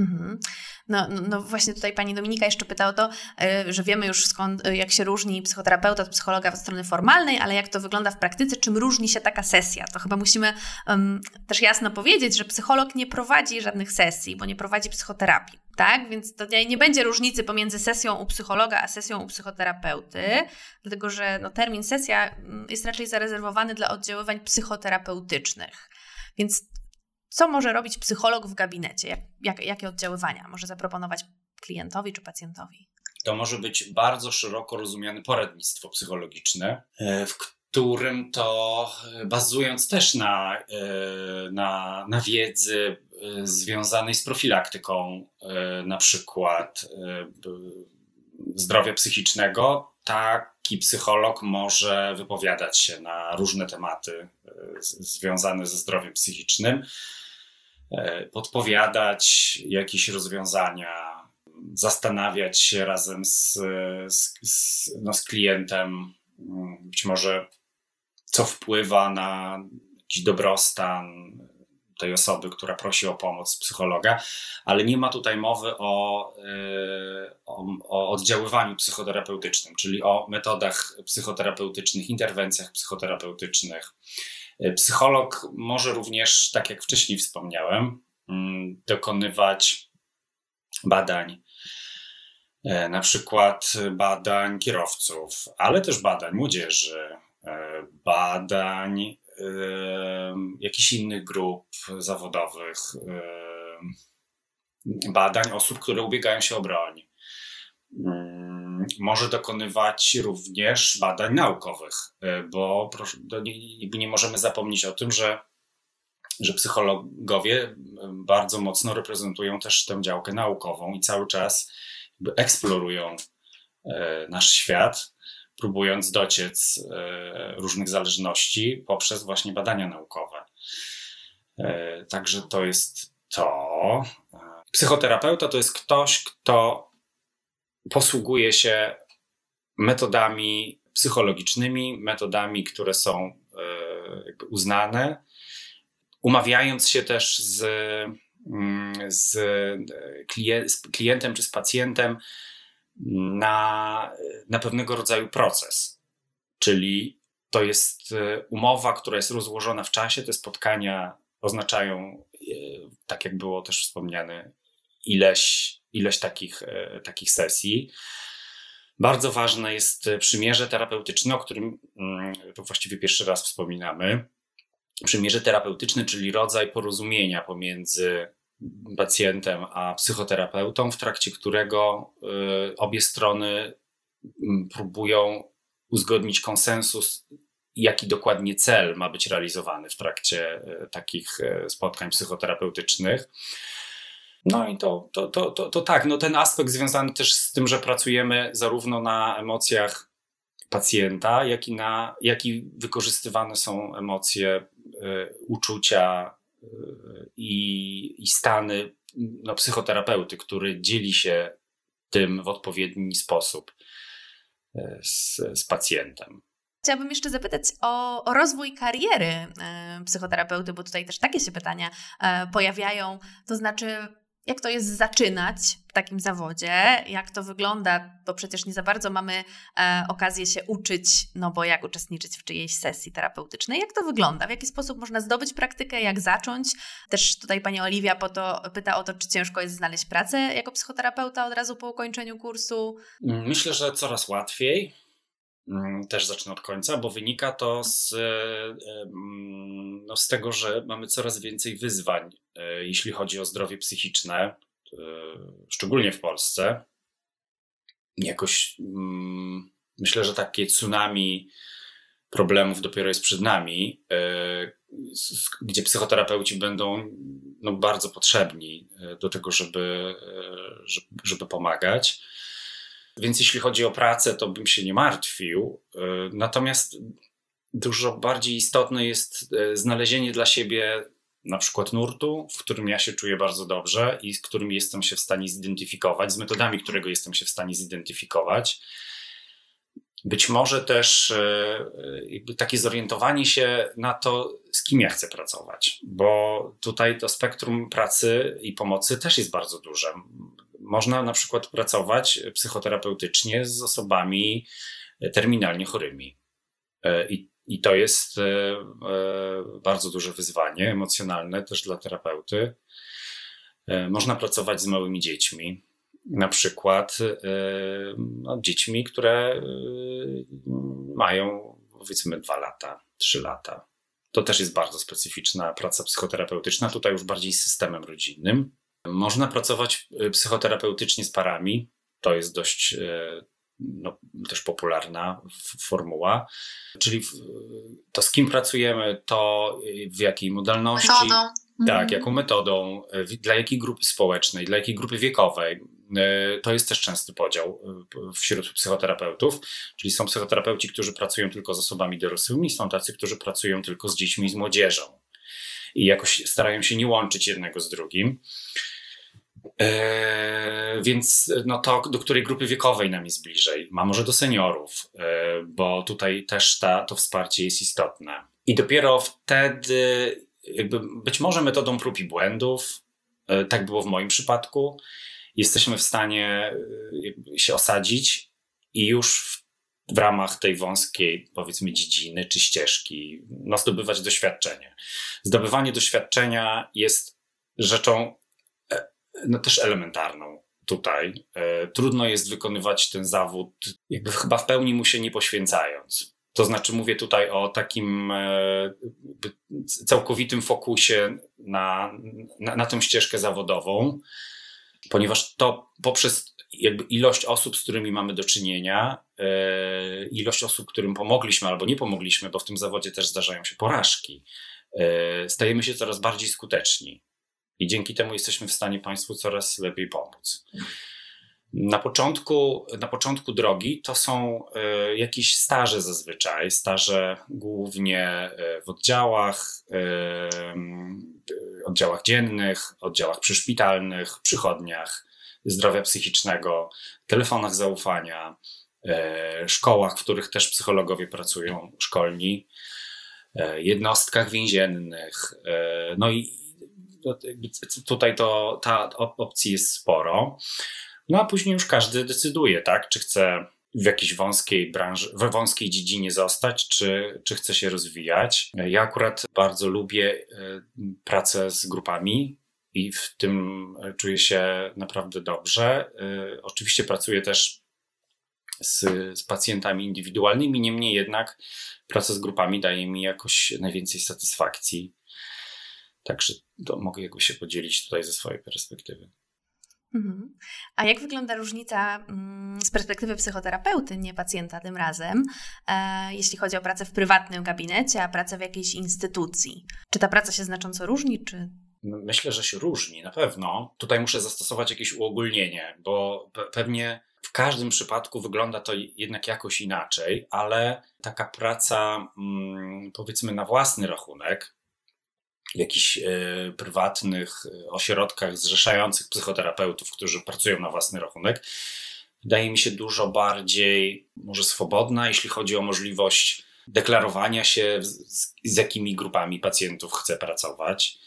Mhm. No, no, no, właśnie tutaj pani Dominika jeszcze pyta o to, e, że wiemy już skąd, e, jak się różni psychoterapeuta od psychologa od strony formalnej, ale jak to wygląda w praktyce, czym różni się taka sesja. To chyba musimy um, też jasno powiedzieć, że psycholog nie prowadzi żadnych sesji, bo nie prowadzi psychoterapii. Tak? Więc to nie będzie różnicy pomiędzy sesją u psychologa a sesją u psychoterapeuty, dlatego że no, termin sesja mm, jest raczej zarezerwowany dla oddziaływań psychoterapeutycznych. Więc co może robić psycholog w gabinecie? Jak, jak, jakie oddziaływania może zaproponować klientowi czy pacjentowi? To może być bardzo szeroko rozumiane poradnictwo psychologiczne, e, w którym to e, bazując też na, e, na, na wiedzy związanej z profilaktyką, na przykład zdrowia psychicznego, taki psycholog może wypowiadać się na różne tematy związane ze zdrowiem psychicznym E, podpowiadać jakieś rozwiązania, zastanawiać się razem z, z, z, no z klientem, mm, być może co wpływa na jakiś dobrostan tej osoby, która prosi o pomoc psychologa, ale nie ma tutaj mowy o, e, o, o, oddziaływaniu psychoterapeutycznym, czyli o metodach psychoterapeutycznych, interwencjach psychoterapeutycznych, E, psycholog może również, tak jak wcześniej wspomniałem, mm, dokonywać badań, e, na przykład badań kierowców, ale też badań młodzieży, badań jakichś innych grup zawodowych, badań osób, które ubiegają się o broń. Mm, może dokonywać również badań naukowych, bo nie, możemy zapomnieć o tym, że, że psychologowie bardzo mocno reprezentują też tę działkę naukową i cały czas eksplorują nasz świat próbując dociec e, różnych zależności poprzez właśnie badania naukowe. E, także to jest to. Psychoterapeuta to jest ktoś, kto posługuje się metodami psychologicznymi, metodami, które są e, uznane, umawiając się też z, mm, z klientem czy z pacjentem na, na pewnego rodzaju proces. Czyli to jest e, umowa, która jest rozłożona w czasie. Te spotkania oznaczają, e, tak jak było też wspomniane, ileś, ileś takich, e, takich sesji. Bardzo ważne jest przymierze terapeutyczne, o którym mm, właściwie pierwszy raz wspominamy. Przymierze terapeutyczne, czyli rodzaj porozumienia pomiędzy pacjentem a psychoterapeutą, w trakcie którego y, obie strony mm, próbują uzgodnić konsensus, jaki dokładnie cel ma być realizowany w trakcie y, takich y, spotkań psychoterapeutycznych. No i to, to, to, to, to tak, no ten aspekt związany też z tym, że pracujemy zarówno na emocjach pacjenta, jak i, na, jak i wykorzystywane są emocje, uczucia, i, i stany no, psychoterapeuty, który dzieli się tym w odpowiedni sposób e, z, z pacjentem. Chciałabym jeszcze zapytać o, o rozwój kariery e, psychoterapeuty, bo tutaj też takie się pytania e, pojawiają. To znaczy, jak to jest zaczynać w takim zawodzie, jak to wygląda, bo przecież nie za bardzo mamy e, okazję się uczyć, no bo jak uczestniczyć w czyjejś sesji terapeutycznej, jak to wygląda, w jaki sposób można zdobyć praktykę, jak zacząć. Też tutaj pani Oliwia po to, pyta o to, czy ciężko jest znaleźć pracę jako psychoterapeuta od razu po ukończeniu kursu. Myślę, że coraz łatwiej. Mm, też zacznę od końca, bo wynika to z, e, mm, no z tego, że mamy coraz więcej wyzwań, e, jeśli chodzi o zdrowie psychiczne, e, szczególnie w Polsce. Jakoś mm, myślę, że takie tsunami problemów dopiero jest przed nami, gdzie psychoterapeuci będą no, bardzo potrzebni do tego, żeby, żeby pomagać. Więc jeśli chodzi o pracę, to bym się nie martwił. E, natomiast dużo bardziej istotne jest e, znalezienie dla siebie na przykład nurtu, w którym ja się czuję bardzo dobrze i z którym jestem się w stanie zidentyfikować, z metodami, którego jestem się w stanie zidentyfikować. Być może też e, takie zorientowanie się na to, z kim ja chcę pracować, bo tutaj to spektrum pracy i pomocy też jest bardzo duże można na przykład pracować psychoterapeutycznie z osobami terminalnie chorymi. E, I, i to jest e, e, bardzo duże wyzwanie emocjonalne też dla terapeuty. Można pracować z małymi dziećmi, na przykład no, dziećmi, które mają powiedzmy dwa lata, trzy lata. To też jest bardzo specyficzna praca psychoterapeutyczna, tutaj już bardziej z systemem rodzinnym. Można pracować y, psychoterapeutycznie z parami. To jest dość y, no, też popularna formuła. Czyli to, z kim pracujemy, to y, w jakiej modalności. Metodą. Tak, mhm. jaką metodą, dla jakiej grupy społecznej, dla jakiej grupy wiekowej. To jest też częsty podział wśród psychoterapeutów, czyli są psychoterapeuci, którzy pracują tylko z osobami dorosłymi, są tacy, którzy pracują tylko z dziećmi i z młodzieżą i jakoś starają się nie łączyć jednego z drugim. E, więc no to do której grupy wiekowej nam jest bliżej? Ma może do seniorów, e, bo tutaj też ta, to wsparcie jest istotne. I dopiero wtedy, jakby być może metodą prób i błędów, e, tak było w moim przypadku, jesteśmy w stanie się osadzić i już w, ramach tej wąskiej, powiedzmy, dziedziny czy ścieżki, no, zdobywać doświadczenie. Zdobywanie doświadczenia jest rzeczą no też elementarną tutaj. E, trudno jest wykonywać ten zawód, jakby chyba w pełni mu się nie poświęcając. To znaczy, mówię tutaj o takim e, całkowitym fokusie na, na, na tę ścieżkę zawodową. ponieważ to poprzez jakby ilość osób, z którymi mamy do czynienia, yy, ilość osób, którym pomogliśmy albo nie pomogliśmy, bo w tym zawodzie też zdarzają się porażki, yy, stajemy się coraz bardziej skuteczni i dzięki temu jesteśmy w stanie Państwu coraz lepiej pomóc. Na początku, na początku drogi to są y, jakieś staże zazwyczaj, staże głównie w oddziałach, oddziałach dziennych, oddziałach przyszpitalnych, przychodniach zdrowia psychicznego, telefonach zaufania, y, szkołach, w których też psychologowie pracują, szkolni, jednostkach więziennych. No i tutaj to, ta opcji jest sporo. No a później już każdy decyduje, tak, czy chce w jakiejś wąskiej branży, w wąskiej dziedzinie zostać, czy, czy chce się rozwijać. Ja akurat bardzo lubię e, pracę z grupami i w tym czuję się naprawdę dobrze. E, oczywiście pracuję też z, z pacjentami indywidualnymi, niemniej jednak praca z grupami daje mi jakoś najwięcej satysfakcji. Także mogę jakoś się podzielić tutaj ze swojej perspektywy. Mhm. A jak wygląda różnica mm, z perspektywy psychoterapeuty, nie pacjenta tym razem, e, jeśli chodzi o pracę w prywatnym gabinecie, a pracę w jakiejś instytucji? Czy ta praca się znacząco różni, czy Myślę, że się różni, na pewno. Tutaj muszę zastosować jakieś uogólnienie, bo pewnie w każdym przypadku wygląda to jednak jakoś inaczej, ale taka praca, mm, powiedzmy, na własny rachunek, w jakichś e, prywatnych e, ośrodkach zrzeszających psychoterapeutów, którzy pracują na własny rachunek, wydaje mi się dużo bardziej może swobodna, jeśli chodzi o możliwość deklarowania się, z, z jakimi grupami pacjentów chce pracować.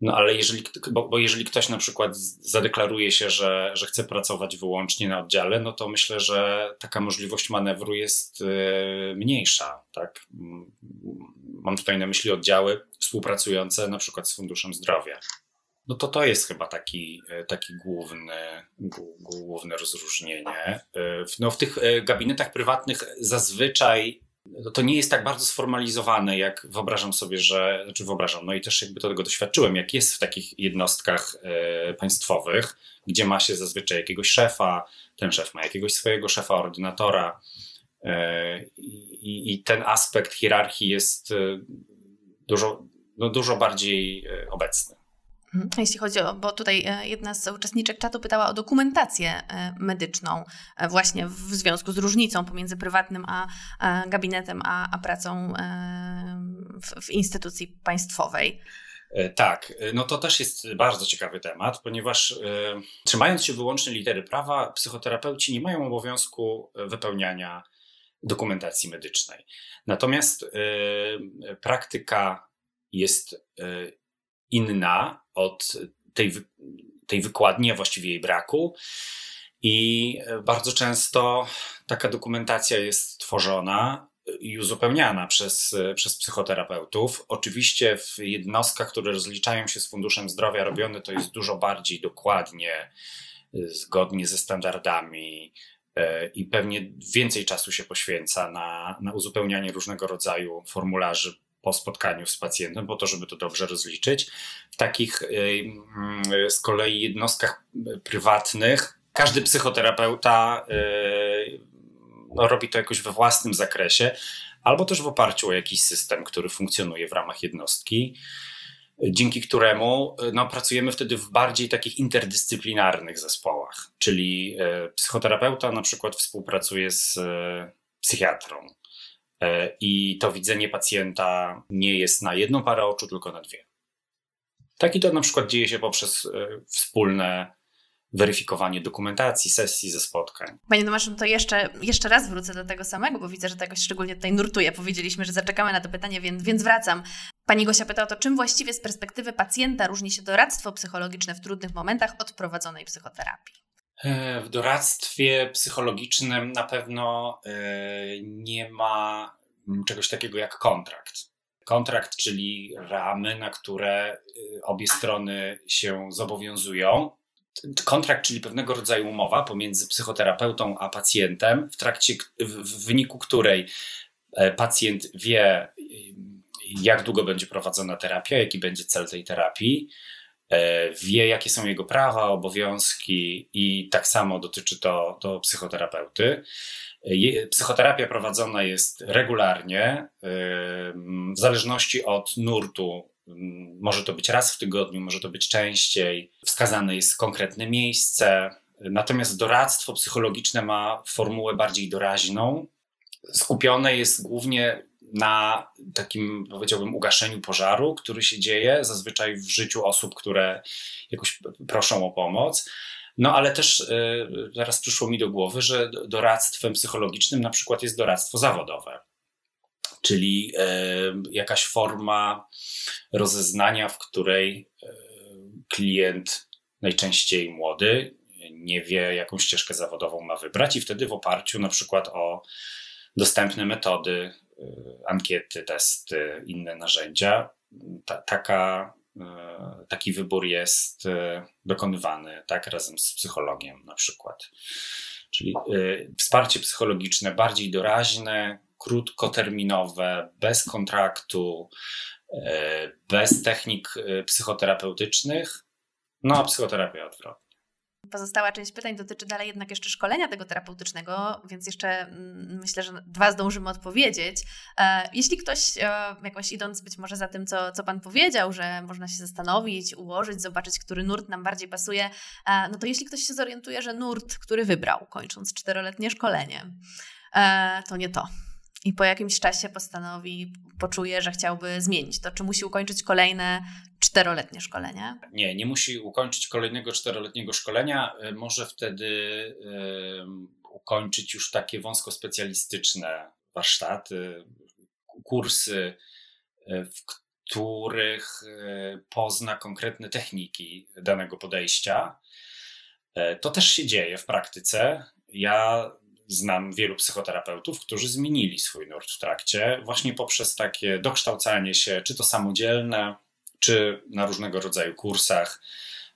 No ale jeżeli, bo, bo, jeżeli ktoś na przykład zadeklaruje się, że, że chce pracować wyłącznie na oddziale, no to myślę, że taka możliwość manewru jest e, mniejsza. Tak? Mam tutaj na myśli oddziały współpracujące na przykład z Funduszem Zdrowia. No to to jest chyba taki, e, taki główny, główne rozróżnienie. E, no w tych gabinetach prywatnych zazwyczaj to nie jest tak bardzo sformalizowane, jak wyobrażam sobie, że, znaczy wyobrażam, no i też jakby tego doświadczyłem, jak jest w takich jednostkach e, państwowych, gdzie ma się zazwyczaj jakiegoś szefa, ten szef ma jakiegoś swojego szefa, ordynatora e, i, i, ten aspekt hierarchii jest e, dużo, no dużo bardziej obecny. Mhm. Jeśli chodzi o, bo tutaj e, jedna z uczestniczek czatu pytała o dokumentację e, medyczną, e, właśnie w związku z różnicą pomiędzy prywatnym a, gabinetem, a, a pracą w, w instytucji państwowej. Tak, no to też jest bardzo ciekawy temat, ponieważ trzymając się wyłącznie litery prawa, psychoterapeuci nie mają obowiązku wypełniania dokumentacji medycznej. Natomiast praktyka jest inna od tej, tej wykładni, a właściwie jej braku. I bardzo często taka dokumentacja jest tworzona i uzupełniana przez, przez psychoterapeutów. Oczywiście w jednostkach, które rozliczają się z Funduszem Zdrowia, robione to jest dużo bardziej dokładnie, zgodnie ze standardami e, i pewnie więcej czasu się poświęca na, na uzupełnianie różnego rodzaju formularzy po spotkaniu z pacjentem, po to, żeby to dobrze rozliczyć. W takich y, y, z kolei jednostkach prywatnych każdy psychoterapeuta y, no, robi to jakoś we własnym zakresie, albo też w oparciu o jakiś system, który funkcjonuje w ramach jednostki, dzięki któremu no, pracujemy wtedy w bardziej takich interdyscyplinarnych zespołach, czyli psychoterapeuta na przykład współpracuje z psychiatrą, i to widzenie pacjenta nie jest na jedną parę oczu, tylko na dwie. Tak i to na przykład dzieje się poprzez e, wspólne weryfikowanie dokumentacji, sesji ze spotkań. Panie Tomaszu, to jeszcze, jeszcze raz wrócę do tego samego, bo widzę, że tego szczególnie tutaj nurtuje. Powiedzieliśmy, że zaczekamy na to pytanie, więc, więc wracam. Pani Gosia pyta o to, czym właściwie z perspektywy pacjenta różni się doradztwo psychologiczne w trudnych momentach od prowadzonej psychoterapii? E, w doradztwie psychologicznym na pewno e, nie ma czegoś takiego jak kontrakt. Kontrakt, czyli ramy, na które e, obie strony się zobowiązują. Kontrakt, czyli pewnego rodzaju umowa pomiędzy psychoterapeutą a pacjentem, w trakcie, w wyniku której pacjent wie, jak długo będzie prowadzona terapia, jaki będzie cel tej terapii, wie jakie są jego prawa, obowiązki i tak samo dotyczy to, to psychoterapeuty. Psychoterapia prowadzona jest regularnie, w zależności od nurtu. Może to być raz w tygodniu, może to być częściej. Wskazane jest konkretne miejsce. Natomiast doradztwo psychologiczne ma formułę bardziej doraźną. Skupione jest głównie na takim, powiedziałbym, ugaszeniu pożaru, który się dzieje zazwyczaj w życiu osób, które jakoś proszą o pomoc. No ale też y, teraz przyszło mi do głowy, że doradztwem psychologicznym na przykład jest doradztwo zawodowe, czyli y, jakaś forma rozeznania, w której y, klient, najczęściej młody, nie wie, jaką ścieżkę zawodową ma wybrać, i wtedy w oparciu na przykład o dostępne metody, ankiety, testy, inne narzędzia, ta, taka E, taki wybór jest e, dokonywany tak razem z psychologiem na przykład. Czyli e, wsparcie psychologiczne bardziej doraźne, krótkoterminowe, bez kontraktu, bez technik psychoterapeutycznych, no a psychoterapia odwrotnie. Pozostała część pytań dotyczy dalej jednak jeszcze szkolenia tego terapeutycznego, więc jeszcze mm, myślę, że dwa zdążymy odpowiedzieć. E, jeśli ktoś e, jakoś idąc być może za tym, co, co Pan powiedział, że można się zastanowić, ułożyć, zobaczyć, który nurt nam bardziej pasuje, e, no to jeśli ktoś się zorientuje, że nurt, który wybrał, kończąc czteroletnie szkolenie, to nie to i po jakimś czasie postanowi, poczuje, że chciałby zmienić to, czy musi ukończyć kolejne czteroletnie szkolenie? Nie, nie musi ukończyć kolejnego czteroletniego szkolenia. E, może wtedy ukończyć już takie wąsko specjalistyczne warsztaty, kursy, e, w których pozna konkretne techniki danego podejścia. To też się dzieje w praktyce. Ja znam wielu psychoterapeutów, którzy zmienili swój nurt w trakcie, właśnie poprzez takie dokształcanie się, czy to samodzielne, czy na różnego rodzaju kursach.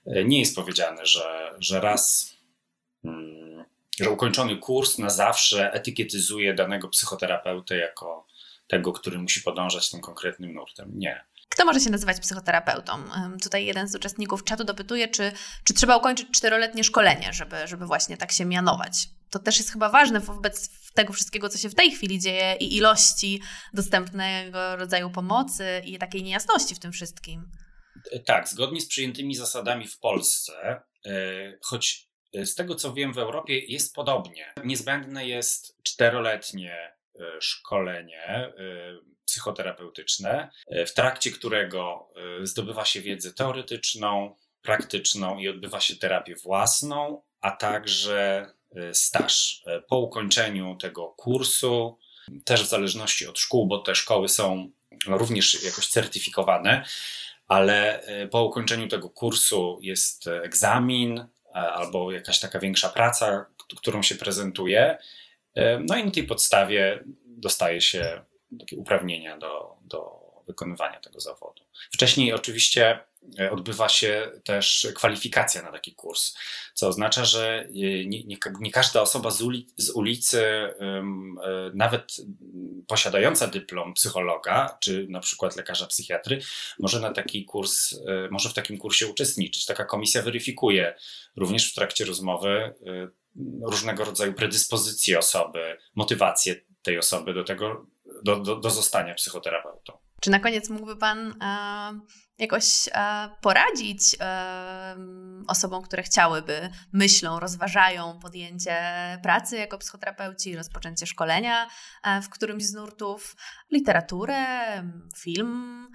Nie jest powiedziane, że, że raz, mm, że ukończony kurs na zawsze etykietyzuje danego psychoterapeutę jako tego, który musi podążać tym konkretnym nurtem. Nie. Kto może się nazywać psychoterapeutą? Tutaj jeden z uczestników czatu dopytuje, czy, czy trzeba ukończyć czteroletnie szkolenie, żeby, żeby właśnie tak się mianować. To też jest chyba ważne wobec tego wszystkiego, co się w tej chwili dzieje i ilości dostępnego rodzaju pomocy i takiej niejasności w tym wszystkim. E, tak, zgodnie z przyjętymi zasadami w Polsce, e, choć z tego co wiem w Europie jest podobnie. Niezbędne jest czteroletnie e, szkolenie psychoterapeutyczne, w trakcie którego zdobywa się wiedzę teoretyczną, praktyczną i odbywa się terapię własną, a także staż. Po ukończeniu tego kursu, też w zależności od szkół, bo te szkoły są również jakoś certyfikowane, ale po ukończeniu tego kursu jest egzamin albo jakaś taka większa praca, którą się prezentuje. No i na tej podstawie dostaje się takie uprawnienia do, do wykonywania tego zawodu. Wcześniej oczywiście e, odbywa się też kwalifikacja na taki kurs, co oznacza, że e, nie, nie, nie każda osoba z, z ulicy, e, nawet posiadająca dyplom psychologa, czy na przykład lekarza psychiatry, może na taki kurs, może w takim kursie uczestniczyć. Taka komisja weryfikuje również w trakcie rozmowy różnego rodzaju predyspozycje osoby, motywację tej osoby do tego, do, do, do zostania psychoterapeutą. Czy na koniec mógłby Pan e, jakoś e, poradzić e, osobom, które chciałyby, myślą, rozważają podjęcie pracy jako psychoterapeuci, rozpoczęcie szkolenia w którymś z nurtów, literaturę, film,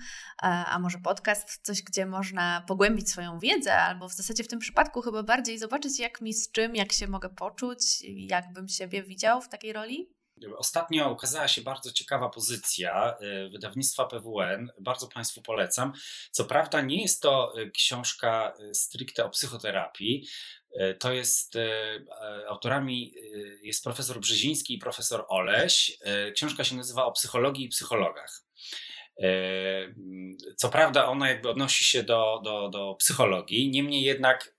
a może podcast, coś, gdzie można pogłębić swoją wiedzę, albo w zasadzie w tym przypadku chyba bardziej zobaczyć, jak mi z czym, jak się mogę poczuć, jak bym siebie widział w takiej roli? Ostatnio ukazała się bardzo ciekawa pozycja y, wydawnictwa PWN. Bardzo Państwu polecam. Co prawda, nie jest to y, książka y, stricte o psychoterapii. To jest autorami jest profesor Brzeziński i profesor Oleś. Książka się nazywa O psychologii i psychologach. Co prawda, ona jakby odnosi się do, do, do psychologii, niemniej jednak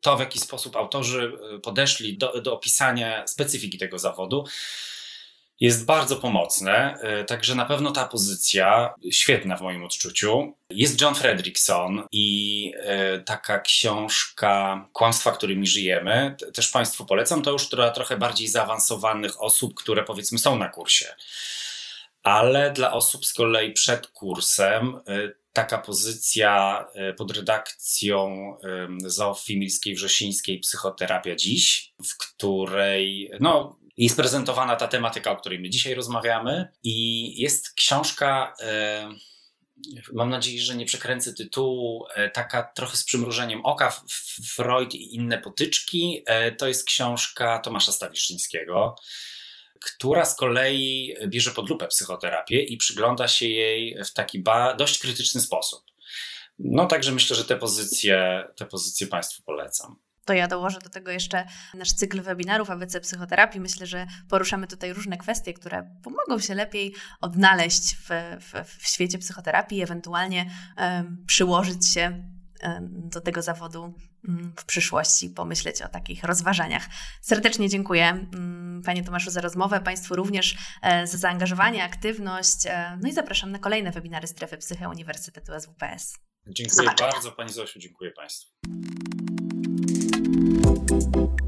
to, w jaki sposób autorzy podeszli do, do opisania specyfiki tego zawodu, jest bardzo pomocne. E, także na pewno ta pozycja, świetna w moim odczuciu. Jest John Fredrickson i e, taka książka Kłamstwa, którymi żyjemy. Też Państwu polecam. To już dla trochę bardziej zaawansowanych osób, które powiedzmy są na kursie. Ale dla osób z kolei przed kursem e, taka pozycja pod redakcją Zofii Milskiej-Wrzesińskiej Psychoterapia Dziś, w której no, jest prezentowana ta tematyka, o której my dzisiaj rozmawiamy, i jest książka. E, mam nadzieję, że nie przekręcę tytułu, e, taka trochę z przymrużeniem oka, Freud i inne potyczki. E, to jest książka Tomasza Stawiszyńskiego, która z kolei bierze pod lupę psychoterapię i przygląda się jej w taki dość krytyczny sposób. No także myślę, że te pozycje, te pozycje Państwu polecam to ja dołożę do tego jeszcze nasz cykl webinarów ABC Psychoterapii. Myślę, że poruszamy tutaj różne kwestie, które pomogą się lepiej odnaleźć w, w, w świecie psychoterapii, ewentualnie um, przyłożyć się do tego zawodu mm, w przyszłości, pomyśleć o takich rozważaniach. Serdecznie dziękuję mm, Panie Tomaszu za rozmowę, Państwu również e, za zaangażowanie, aktywność. E, no i zapraszam na kolejne webinary Strefy Psyche Uniwersytetu SWPS. Dziękuję bardzo Pani Zosiu, dziękuję Państwu. Thank you.